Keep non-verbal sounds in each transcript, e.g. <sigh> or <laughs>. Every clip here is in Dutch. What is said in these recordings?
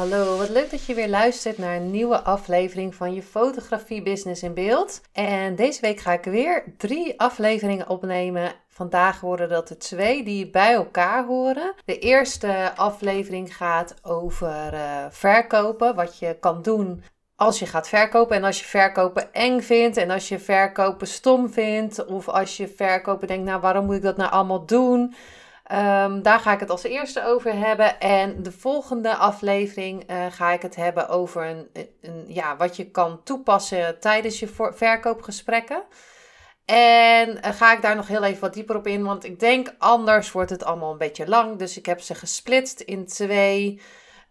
Hallo. Wat leuk dat je weer luistert naar een nieuwe aflevering van je fotografie business in beeld. En deze week ga ik weer drie afleveringen opnemen. Vandaag worden dat er twee die bij elkaar horen. De eerste aflevering gaat over uh, verkopen, wat je kan doen als je gaat verkopen en als je verkopen eng vindt en als je verkopen stom vindt of als je verkopen denkt, nou waarom moet ik dat nou allemaal doen? Um, daar ga ik het als eerste over hebben. En de volgende aflevering uh, ga ik het hebben over een, een, ja, wat je kan toepassen tijdens je verkoopgesprekken. En uh, ga ik daar nog heel even wat dieper op in, want ik denk anders wordt het allemaal een beetje lang. Dus ik heb ze gesplitst in twee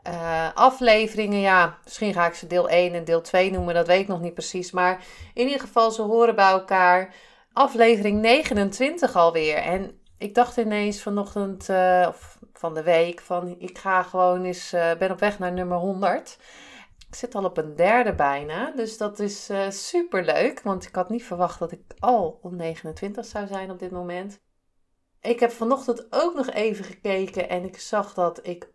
uh, afleveringen. Ja, misschien ga ik ze deel 1 en deel 2 noemen, dat weet ik nog niet precies. Maar in ieder geval, ze horen bij elkaar. Aflevering 29 alweer. En ik dacht ineens vanochtend, uh, of van de week, van ik ga gewoon eens, uh, ben op weg naar nummer 100. Ik zit al op een derde bijna, dus dat is uh, super leuk, want ik had niet verwacht dat ik al op 29 zou zijn op dit moment. Ik heb vanochtend ook nog even gekeken en ik zag dat, ik,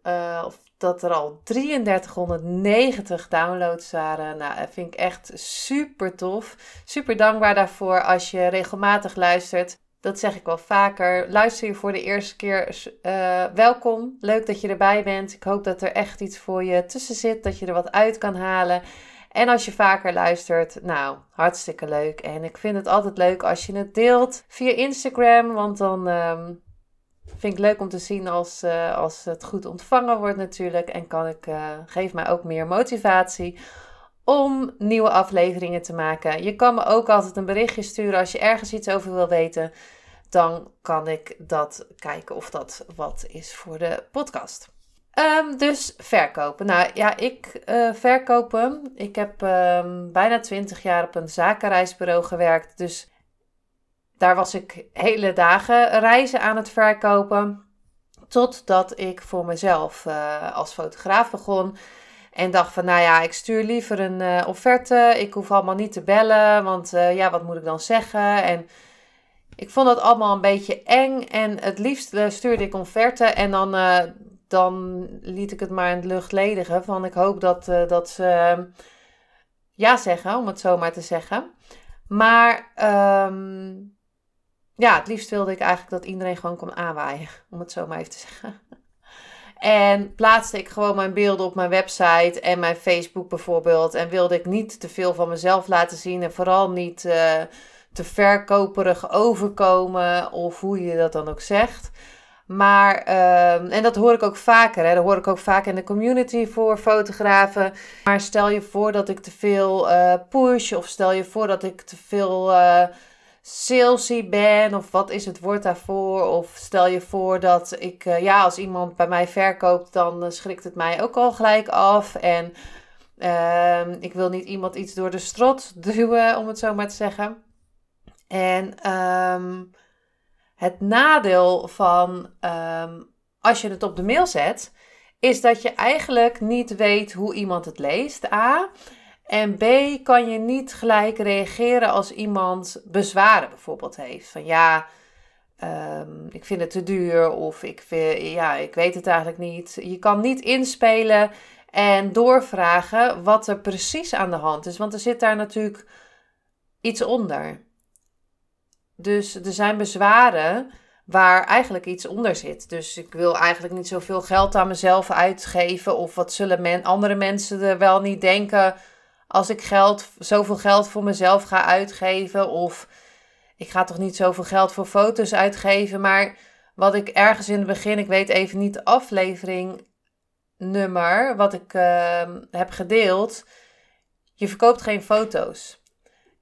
of dat er al 3390 downloads waren. Nou, dat vind ik echt super tof. Super dankbaar daarvoor als je regelmatig luistert. Dat zeg ik wel vaker. Luister je voor de eerste keer, uh, welkom. Leuk dat je erbij bent. Ik hoop dat er echt iets voor je tussen zit, dat je er wat uit kan halen. En als je vaker luistert, nou, hartstikke leuk. En ik vind het altijd leuk als je het deelt via Instagram, want dan um, vind ik leuk om te zien als, uh, als het goed ontvangen wordt natuurlijk. En kan ik, uh, geef mij ook meer motivatie om nieuwe afleveringen te maken. Je kan me ook altijd een berichtje sturen als je ergens iets over wil weten. Dan kan ik dat kijken of dat wat is voor de podcast. Um, dus verkopen. Nou ja, ik uh, verkopen. Ik heb um, bijna 20 jaar op een zakenreisbureau gewerkt. Dus daar was ik hele dagen reizen aan het verkopen. Totdat ik voor mezelf uh, als fotograaf begon. En dacht van, nou ja, ik stuur liever een uh, offerte. Ik hoef allemaal niet te bellen, want uh, ja, wat moet ik dan zeggen? En ik vond dat allemaal een beetje eng. En het liefst uh, stuurde ik offerte en dan, dan liet ik het maar in lucht ledigen. Van ik hoop dat, dat ze ja zeggen, om het zo maar te zeggen. Maar um, ja, het liefst wilde ik eigenlijk dat iedereen gewoon kon aanwaaien, om het zo maar even te zeggen. En plaatste ik gewoon mijn beelden op mijn website en mijn Facebook bijvoorbeeld. En wilde ik niet te veel van mezelf laten zien. En vooral niet uh, te verkoperig overkomen. Of hoe je dat dan ook zegt. Maar, uh, en dat hoor ik ook vaker. Hè? Dat hoor ik ook vaak in de community voor fotografen. Maar stel je voor dat ik te veel uh, push. Of stel je voor dat ik te veel uh, salesy ben of wat is het woord daarvoor? Of stel je voor dat ik, uh, ja, als iemand bij mij verkoopt, dan uh, schrikt het mij ook al gelijk af. En uh, ik wil niet iemand iets door de strot <laughs> duwen, om het zo maar te zeggen. En um, het nadeel van um, als je het op de mail zet, is dat je eigenlijk niet weet hoe iemand het leest. A. En B, kan je niet gelijk reageren als iemand bezwaren bijvoorbeeld heeft. Van ja, um, ik vind het te duur of ik, vind, ja, ik weet het eigenlijk niet. Je kan niet inspelen en doorvragen wat er precies aan de hand is. Want er zit daar natuurlijk iets onder. Dus er zijn bezwaren waar eigenlijk iets onder zit. Dus ik wil eigenlijk niet zoveel geld aan mezelf uitgeven. Of wat zullen men, andere mensen er wel niet denken als ik geld, zoveel geld voor mezelf ga uitgeven. Of ik ga toch niet zoveel geld voor foto's uitgeven. Maar wat ik ergens in het begin, ik weet even niet de aflevering nummer, wat ik uh, heb gedeeld. Je verkoopt geen foto's.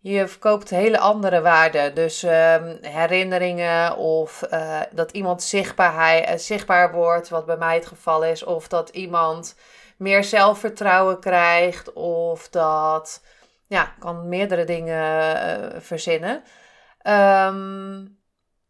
Je verkoopt hele andere waarden. Dus ehm, herinneringen of uh, dat iemand zichtbaar, uh, zichtbaar wordt, wat bij mij het geval is. Of dat iemand meer zelfvertrouwen krijgt. Of dat, ja, kan meerdere dingen uh, verzinnen. Um,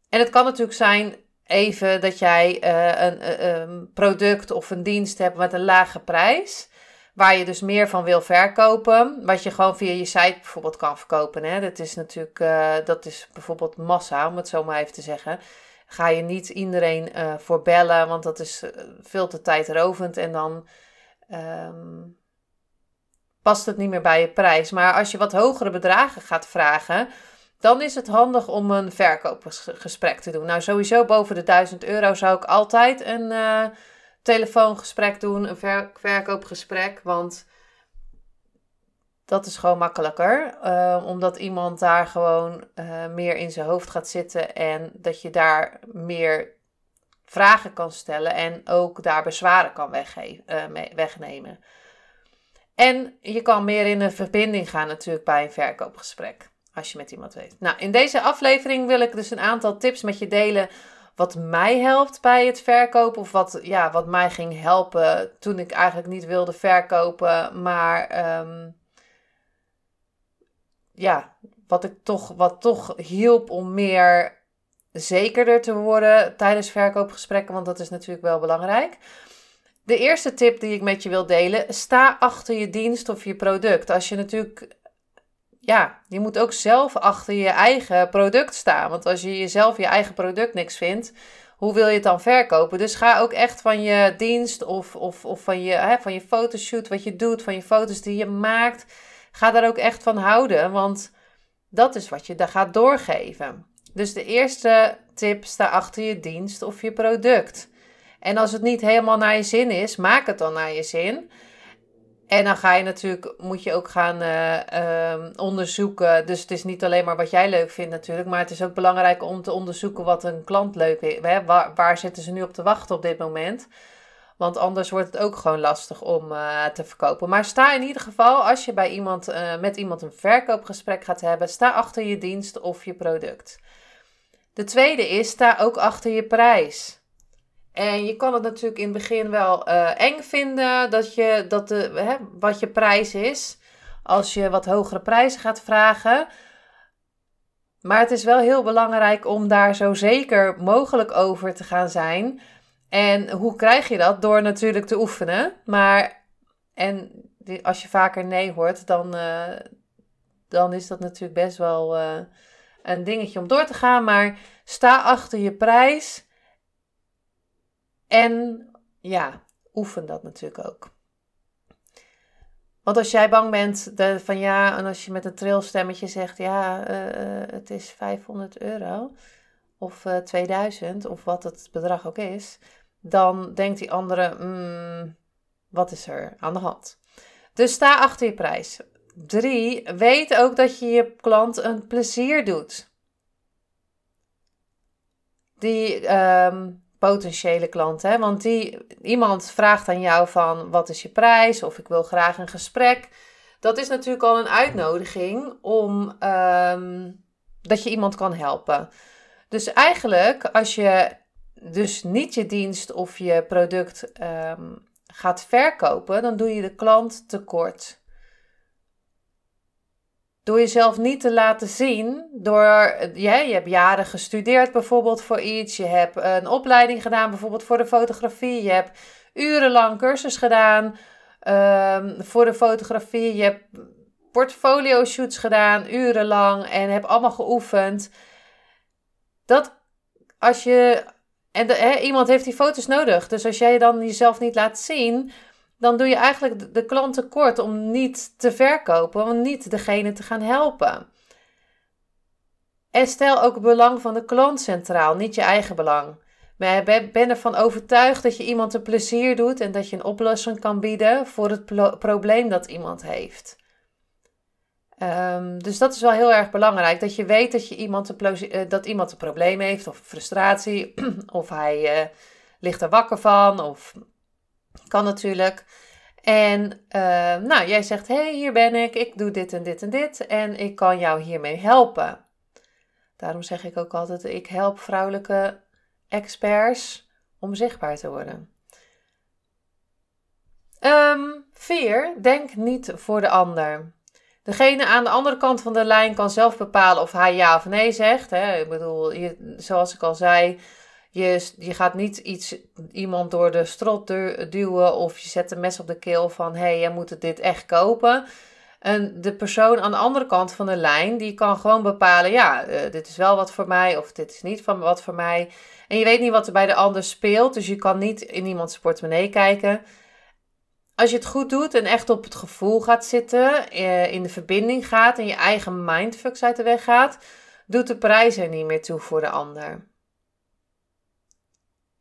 en het kan natuurlijk zijn even dat jij een, een product of een dienst hebt met een lage prijs waar je dus meer van wil verkopen. Wat je gewoon via je site bijvoorbeeld kan verkopen. Hè? Dat is natuurlijk, uh, dat is bijvoorbeeld massa, om het zo maar even te zeggen. Ga je niet iedereen uh, voor bellen, want dat is eh, veel te tijdrovend en dan um, past het niet meer bij je prijs. Maar als je wat hogere bedragen gaat vragen, dan is het handig om een verkoopgesprek te doen. Nou, sowieso boven de 1000 euro zou ik altijd een telefoongesprek doen, een verkoopgesprek. Want dat is gewoon makkelijker. Uh, omdat iemand daar gewoon uh, meer in zijn hoofd gaat zitten en dat je daar meer vragen kan stellen en ook daar bezwaren kan uh, wegnemen. En je kan meer in een verbinding gaan natuurlijk bij een verkoopgesprek. Als je met iemand weet. Nou, in deze aflevering wil ik dus een aantal tips met je delen wat mij helpt bij het verkopen. Of wat, ja, wat mij ging helpen toen ik eigenlijk niet wilde verkopen. Maar um, ja, wat, ik toch, wat toch hielp om meer zekerder te worden tijdens verkoopgesprekken. Want dat is natuurlijk wel belangrijk. De eerste tip die ik met je wil delen: sta achter je dienst of je product. Als je natuurlijk ja, je moet ook zelf achter je eigen product staan. Want als je jezelf je eigen product niks vindt, hoe wil je het dan verkopen? Dus ga ook echt van je dienst of, of, of van, je, hè, van je fotoshoot, wat je doet, van je foto's die je maakt. Ga daar ook echt van houden, want dat is wat je daar gaat doorgeven. Dus de eerste tip, sta achter je dienst of je product. En als het niet helemaal naar je zin is, maak het dan naar je zin. En dan ga je natuurlijk, moet je ook gaan uh, um, onderzoeken. Dus het is niet alleen maar wat jij leuk vindt natuurlijk. Maar het is ook belangrijk om te onderzoeken wat een klant leuk is. Waar, waar zitten ze nu op te wachten op dit moment? Want anders wordt het ook gewoon lastig om uh, te verkopen. Maar sta in ieder geval, als je bij iemand, uh, met iemand een verkoopgesprek gaat hebben, sta achter je dienst of je product. De tweede is, sta ook achter je prijs. En je kan het natuurlijk in het begin wel uh, eng vinden dat je, dat de, hè, wat je prijs is. Als je wat hogere prijzen gaat vragen. Maar het is wel heel belangrijk om daar zo zeker mogelijk over te gaan zijn. En hoe krijg je dat? Door natuurlijk te oefenen. Maar en als je vaker nee hoort, dan, uh, dan is dat natuurlijk best wel uh, een dingetje om door te gaan. Maar sta achter je prijs. En ja, oefen dat natuurlijk ook. Want als jij bang bent van ja, en als je met een trilstemmetje zegt ja, uh, het is 500 euro of uh, 2000 of wat het bedrag ook is, dan denkt die andere, mm, wat is er aan de hand? Dus sta achter je prijs. Drie, weet ook dat je je klant een plezier doet. Die, um, potentiële klant. Hè? Want die, iemand vraagt aan jou van wat is je prijs of ik wil graag een gesprek. Dat is natuurlijk al een uitnodiging om um, dat je iemand kan helpen. Dus eigenlijk als je dus niet je dienst of je product um, gaat verkopen, dan doe je de klant tekort. Door jezelf niet te laten zien, door, ja, je hebt jaren gestudeerd bijvoorbeeld voor iets, je hebt een opleiding gedaan bijvoorbeeld voor de fotografie, je hebt urenlang cursus gedaan um, voor de fotografie, je hebt portfolio shoots gedaan urenlang en heb allemaal geoefend. Dat als je, en de, iemand heeft die foto's nodig, dus als jij dan jezelf niet laat zien, dan doe je eigenlijk de klant tekort om niet te verkopen, om niet degene te gaan helpen. En stel ook het belang van de klant centraal, niet je eigen belang. Maar ben ervan overtuigd dat je iemand een plezier doet en dat je een oplossing kan bieden voor het probleem dat iemand heeft. Um, dus dat is wel heel erg belangrijk. Dat je weet dat, je iemand, een, uh, dat iemand een probleem heeft, of frustratie, <clears throat> of hij uh, ligt er wakker van, of kan natuurlijk. En uh, nou, jij zegt, hey, hier ben ik, ik doe dit en dit en dit en ik kan jou hiermee helpen. Daarom zeg ik ook altijd, ik help vrouwelijke experts om zichtbaar te worden. Um, vier, denk niet voor de ander. Degene aan de andere kant van de lijn kan zelf bepalen of hij ja of nee zegt. Hè. Ik bedoel, je, zoals ik al zei, je, je gaat niet iets, iemand door de strot duwen of je zet een mes op de keel van hé, hey, jij moet dit echt kopen. En de persoon aan de andere kant van de lijn, die kan gewoon bepalen, ja, uh, dit is wel wat voor mij of dit is niet van wat voor mij. En je weet niet wat er bij de ander speelt, dus je kan niet in iemands portemonnee kijken. Als je het goed doet en echt op het gevoel gaat zitten, uh, in de verbinding gaat en je eigen mindfucks uit de weg gaat, doet de prijs er niet meer toe voor de ander.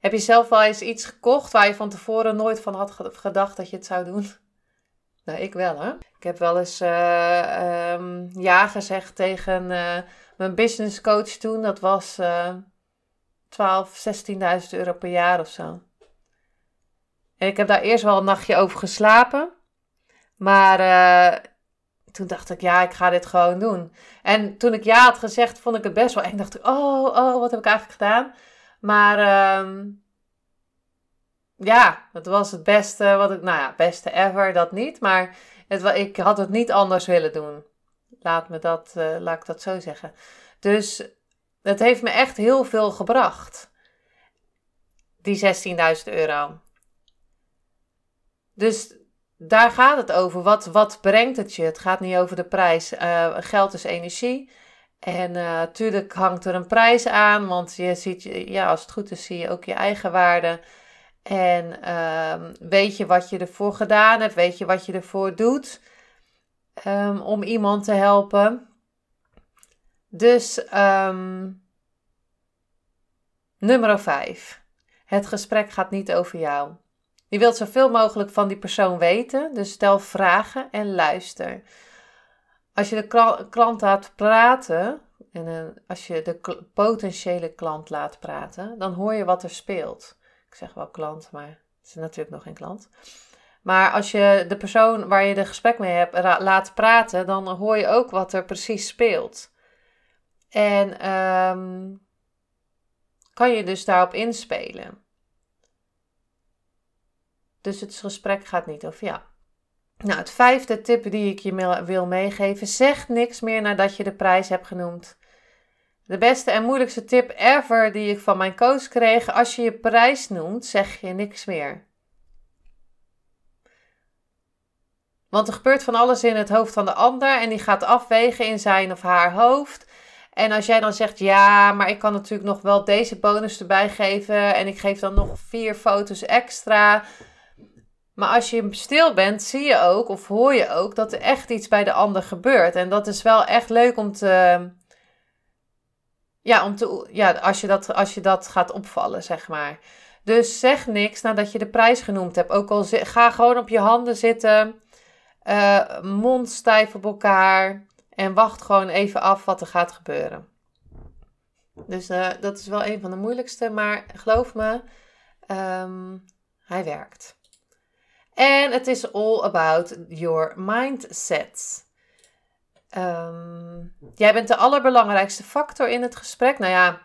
Heb je zelf wel eens iets gekocht waar je van tevoren nooit van had gedacht dat je het zou doen? <laughs> Nou, ik wel hè. Ik heb wel eens uh, ja gezegd tegen uh, mijn business coach toen. Dat was uh, 12, 16.000 euro per jaar of zo. En ik heb daar eerst wel een nachtje over geslapen. Maar uh, toen dacht ik, ja, ik ga dit gewoon doen. En toen ik ja had gezegd, vond ik het best wel eng. Dacht ik, oh, oh, wat heb ik eigenlijk gedaan? Maar um, ja, het was het beste wat ik, nou ja, beste ever, dat niet. Maar het, ik had het niet anders willen doen. Laat, me dat, uh, laat ik dat zo zeggen. Dus het heeft me echt heel veel gebracht. Die 16.000 euro. Dus daar gaat het over. Wat, wat brengt het je? Het gaat niet over de prijs. Uh, geld is energie. En natuurlijk uh, hangt er een prijs aan, want je ziet, ja, als het goed is, zie je ook je eigen waarde. En uh, weet je wat je ervoor gedaan hebt, weet je wat je ervoor doet um, om iemand te helpen. Dus um, nummer 5. Het gesprek gaat niet over jou. Je wilt zoveel mogelijk van die persoon weten, dus stel vragen en luister. Als je de klant laat praten, en uh, als je de potentiële klant laat praten, dan hoor je wat er speelt. Ik zeg wel klant, maar het is natuurlijk nog geen klant. Maar als je de persoon waar je de gesprek mee hebt laat praten, dan hoor je ook wat er precies speelt. En um, kan je dus daarop inspelen. Dus het gesprek gaat niet over jou. Nou, het vijfde tip die ik je wil meegeven: zeg niks meer nadat je de prijs hebt genoemd. De beste en moeilijkste tip ever die ik van mijn coach kreeg: als je je prijs noemt, zeg je niks meer. Want er gebeurt van alles in het hoofd van de ander en die gaat afwegen in zijn of haar hoofd. En als jij dan zegt, ja, maar ik kan natuurlijk nog wel deze bonus erbij geven en ik geef dan nog vier foto's extra. Maar als je stil bent, zie je ook of hoor je ook dat er echt iets bij de ander gebeurt. En dat is wel echt leuk om te. Ja, om te, ja als, je dat, als je dat gaat opvallen, zeg maar. Dus zeg niks nadat je de prijs genoemd hebt. Ook al ga gewoon op je handen zitten, uh, mond stijf op elkaar en wacht gewoon even af wat er gaat gebeuren. Dus uh, dat is wel een van de moeilijkste, maar geloof me, um, hij werkt. En het is all about your mindset. Um, jij bent de allerbelangrijkste factor in het gesprek. Nou ja,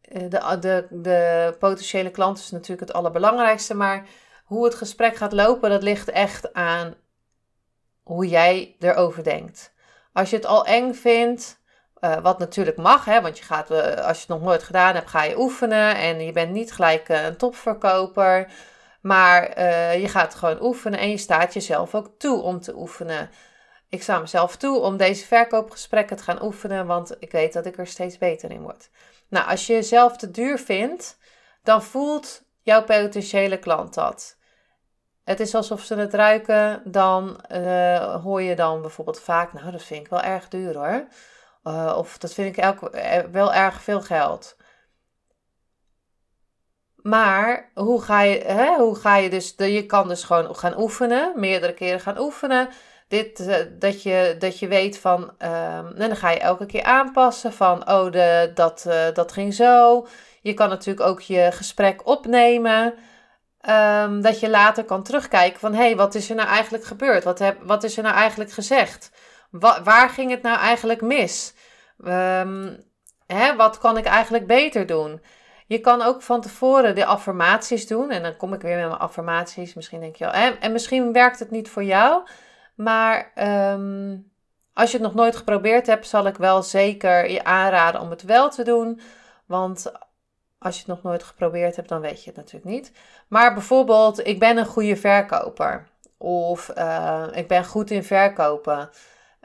eh, de, de, de potentiële klant is natuurlijk het allerbelangrijkste. Maar hoe het gesprek gaat lopen, dat ligt echt aan hoe jij erover denkt. Als je het al eng vindt, uh, wat natuurlijk mag, hè, want je gaat, uh, als je het nog nooit gedaan hebt, ga je oefenen. En je bent niet gelijk een topverkoper. Maar uh, je gaat gewoon oefenen en je staat jezelf ook toe om te oefenen. Ik sta mezelf toe om deze verkoopgesprekken te gaan oefenen, want ik weet dat ik er steeds beter in word. Nou, als je jezelf te duur vindt, dan voelt jouw potentiële klant dat. Het is alsof ze het ruiken, dan uh, hoor je dan bijvoorbeeld vaak, nou dat vind ik wel erg duur hoor. Uh, of dat vind ik elk, wel erg veel geld. Maar hoe ga je, hè, hoe ga je dus, je kan dus gewoon gaan oefenen, meerdere keren gaan oefenen. Dit, uh, dat, je, dat je weet van, um, en dan ga je elke keer aanpassen van, oh, de, dat, uh, dat ging zo. Je kan natuurlijk ook je gesprek opnemen. ehm, dat je later kan terugkijken van hé, hey, wat is er nou eigenlijk gebeurd? Wat, heb, wat is er nou eigenlijk gezegd? waar ging het nou eigenlijk mis? Um, hè, wat kan ik eigenlijk beter doen? Je kan ook van tevoren de affirmaties doen. En dan kom ik weer met mijn affirmaties. Misschien denk je wel. En, en misschien werkt het niet voor jou. Maar ehm, als je het nog nooit geprobeerd hebt, zal ik wel zeker je aanraden om het wel te doen. Want als je het nog nooit geprobeerd hebt, dan weet je het natuurlijk niet. Maar bijvoorbeeld, ik ben een goede verkoper. Of uh, ik ben goed in verkopen.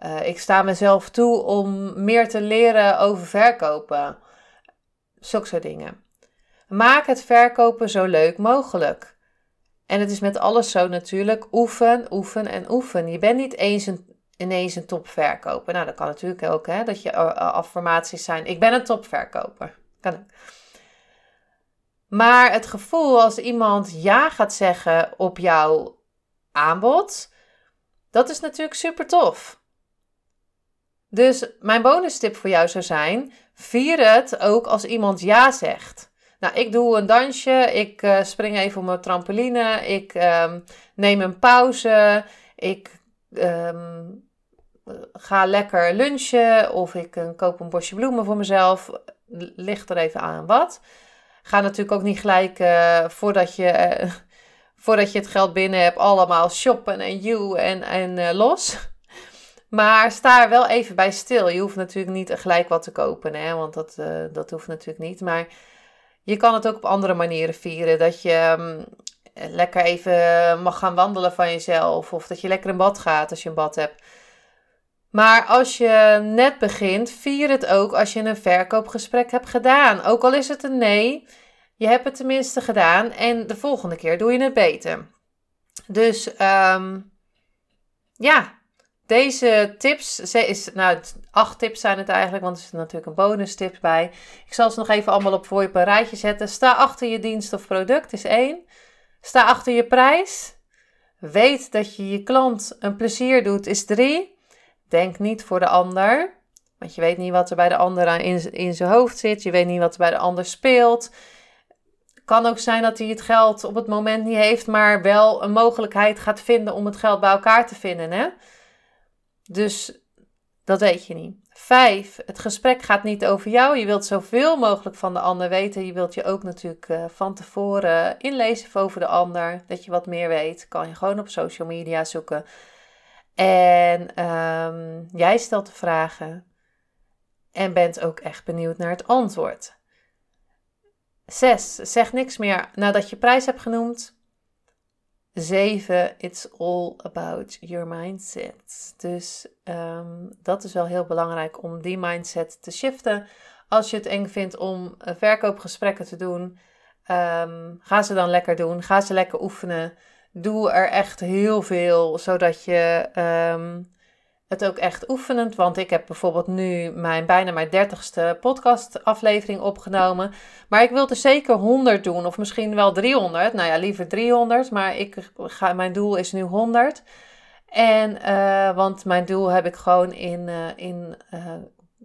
Uh, ik sta mezelf toe om meer te leren over verkopen. Zulke soort dingen. Maak het verkopen zo leuk mogelijk. En het is met alles zo natuurlijk. Oefen, oefen en oefen. Je bent niet eens een, ineens een topverkoper. Nou, dat kan natuurlijk ook, hè, dat je affirmaties zijn. Ik ben een topverkoper. Kan ook. Maar het gevoel als iemand ja gaat zeggen op jouw aanbod, dat is natuurlijk super tof. Dus mijn bonus tip voor jou zou zijn: vier het ook als iemand ja zegt. Nou, ik doe een dansje, ik uh, spring even op mijn trampoline, ik um, neem een pauze, ik um, ga lekker lunchen of ik uh, koop een bosje bloemen voor mezelf. Ligt er even aan wat. Ga natuurlijk ook niet gelijk uh, voordat, je, <laughs> voordat je het geld binnen hebt, allemaal shoppen en you en, en los. <laughs> Maar sta er wel even bij stil. Je hoeft natuurlijk niet gelijk wat te kopen, hè? want dat, dat hoeft natuurlijk niet. Maar je kan het ook op andere manieren vieren. Dat je um, lekker even mag gaan wandelen van jezelf. Of dat je lekker in bad gaat als je een bad hebt. Maar als je net begint, vier het ook als je een verkoopgesprek hebt gedaan. Ook al is het een nee, je hebt het tenminste gedaan. En de volgende keer doe je het beter. Dus um, ja, deze tips, is, nou acht tips zijn het eigenlijk, want er zit natuurlijk een bonus tips bij. Ik zal ze nog even allemaal op voor je op een rijtje zetten. Sta achter je dienst of product is één. Sta achter je prijs. Weet dat je je klant een plezier doet is drie. Denk niet voor de ander, want je weet niet wat er bij de ander in, in zijn hoofd zit. Je weet niet wat er bij de ander speelt. Kan ook zijn dat hij het geld op het moment niet heeft, maar wel een mogelijkheid gaat vinden om het geld bij elkaar te vinden. Hè? Dus dat weet je niet. Vijf, het gesprek gaat niet over jou. Je wilt zoveel mogelijk van de ander weten. Je wilt je ook natuurlijk uh, van tevoren inlezen over de ander. Dat je wat meer weet. Kan je gewoon op social media zoeken. En um, jij stelt de vragen. En bent ook echt benieuwd naar het antwoord. Zes, zeg niks meer nadat je prijs hebt genoemd. 7. It's all about your mindset. Dus um, dat is wel heel belangrijk om die mindset te shiften. Als je het eng vindt om eh, verkoopgesprekken te doen, um, ga ze dan lekker doen. Ga ze lekker oefenen. Doe er echt heel veel, zodat je um, het ook echt oefenend. Want ik heb bijvoorbeeld nu mijn bijna mijn dertigste podcastaflevering opgenomen. Maar ik wil er zeker 100 doen, of misschien wel 300. Nou ja, liever 300, maar ik ga, mijn doel is nu 100. En, uh, want mijn doel heb ik gewoon in, uh, in uh,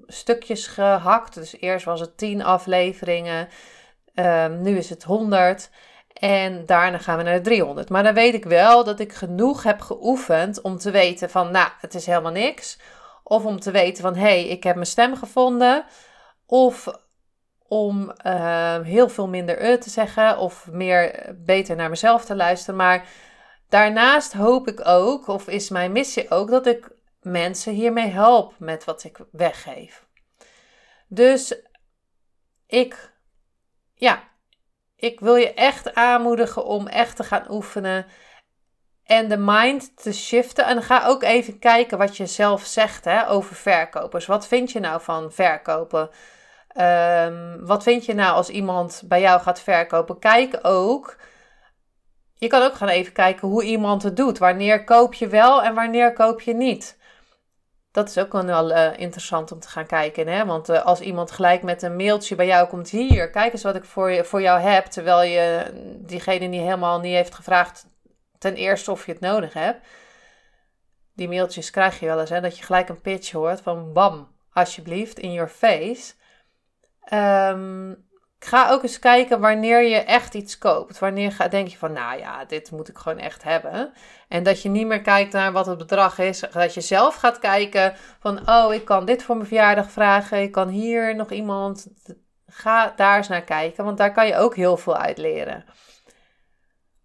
stukjes gehakt. Dus eerst was het 10 afleveringen, um, nu is het 100. En daarna gaan we naar de 300. Maar dan weet ik wel dat ik genoeg heb geoefend om te weten van, nou, het is helemaal niks. Of om te weten van, hé, hey, ik heb mijn stem gevonden. Of om uh, heel veel minder uh te zeggen of meer beter naar mezelf te luisteren. Maar daarnaast hoop ik ook, of is mijn missie ook, dat ik mensen hiermee help met wat ik weggeef. Dus ik, ja, ik wil je echt aanmoedigen om echt te gaan oefenen en de mind te shiften. En ga ook even kijken wat je zelf zegt hè, over verkopers. Wat vind je nou van verkopen? Um, wat vind je nou als iemand bij jou gaat verkopen? Kijk ook. Je kan ook gaan even kijken hoe iemand het doet. Wanneer koop je wel en wanneer koop je niet? Dat is ook wel uh, interessant om te gaan kijken. Hè? Want uh, als iemand gelijk met een mailtje bij jou komt, hier, kijk eens wat ik voor, je, voor jou heb. Terwijl je diegene die helemaal niet heeft gevraagd ten eerste of je het nodig hebt. Die mailtjes krijg je wel eens, hè? dat je gelijk een pitch hoort van bam, alsjeblieft, in your face. Um, ga ook eens kijken wanneer je echt iets koopt. Wanneer ga, denk je van, nou ja, dit moet ik gewoon echt hebben. En dat je niet meer kijkt naar wat het bedrag is. Dat je zelf gaat kijken van, oh, ik kan dit voor mijn verjaardag vragen. Ik kan hier nog iemand. Ga daar eens naar kijken, want daar kan je ook heel veel uit leren.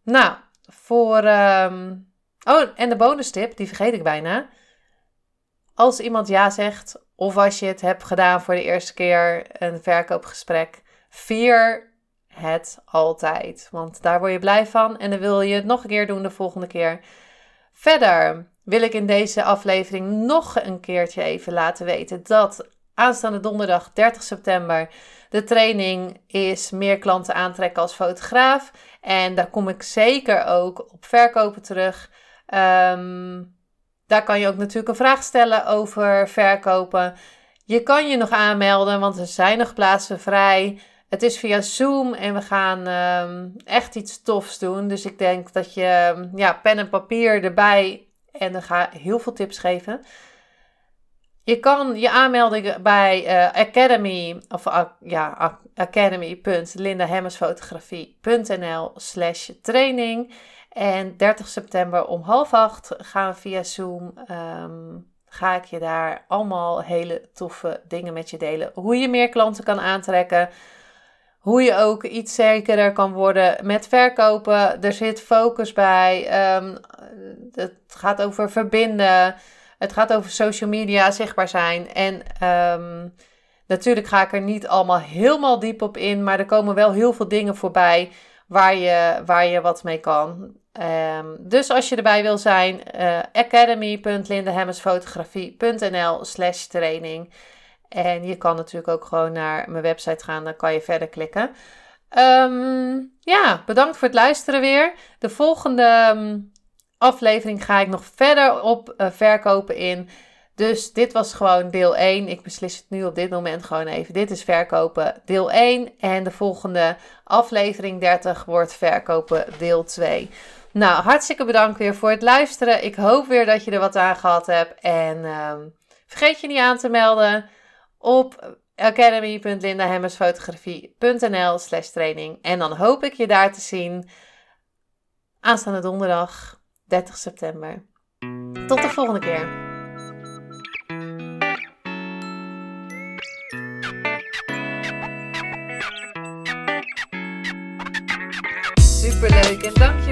Nou, voor. Ehm, oh, en de bonus tip, die vergeet ik bijna. Als iemand ja zegt, of als je het hebt gedaan voor de eerste keer een verkoopgesprek, vier het altijd. Want daar word je blij van en dan wil je het nog een keer doen de volgende keer. Verder wil ik in deze aflevering nog een keertje even laten weten dat aanstaande donderdag 30 september de training is meer klanten aantrekken als fotograaf. En daar kom ik zeker ook op verkopen terug. Ehm, daar kan je ook natuurlijk een vraag stellen over verkopen. Je kan je nog aanmelden, want er zijn nog plaatsen vrij. Het is via Zoom en we gaan ehm, echt iets tofs doen. Dus ik denk dat je ehm, ja, pen en papier erbij en dan ga heel veel tips geven. Je kan je aanmelden bij uh, Academy of uh, ja, academy.lindahemmersfotografie.nl slash training. En 30 september om half acht gaan we via Zoom. Um, ga ik je daar allemaal hele toffe dingen met je delen. Hoe je meer klanten kan aantrekken hoe je ook iets zekerder kan worden met verkopen. Er zit focus bij. Um, het gaat over verbinden. Het gaat over social media, zichtbaar zijn. En ehm, natuurlijk ga ik er niet allemaal helemaal diep op in. Maar er komen wel heel veel dingen voorbij waar je, waar je wat mee kan. Um, dus als je erbij wil zijn, uh, eh, academy.lindehemmersfotografie.nl slash training. En je kan natuurlijk ook gewoon naar mijn website gaan, dan kan je verder klikken. Ehm, ja, bedankt voor het luisteren weer. De volgende ehm, aflevering ga ik nog verder op uh, verkopen in. Dus dit was gewoon deel 1. Ik beslis het nu op dit moment gewoon even. Dit is verkopen deel 1. En de volgende aflevering 30 wordt verkopen deel 2. Nou, hartstikke bedankt weer voor het luisteren. Ik hoop weer dat je er wat aan gehad hebt. En um, vergeet je niet aan te melden op academy.lindahemmersfotografie.nl slash training. En dan hoop ik je daar te zien aanstaande donderdag 30 september. Tot de volgende keer. Superleuk en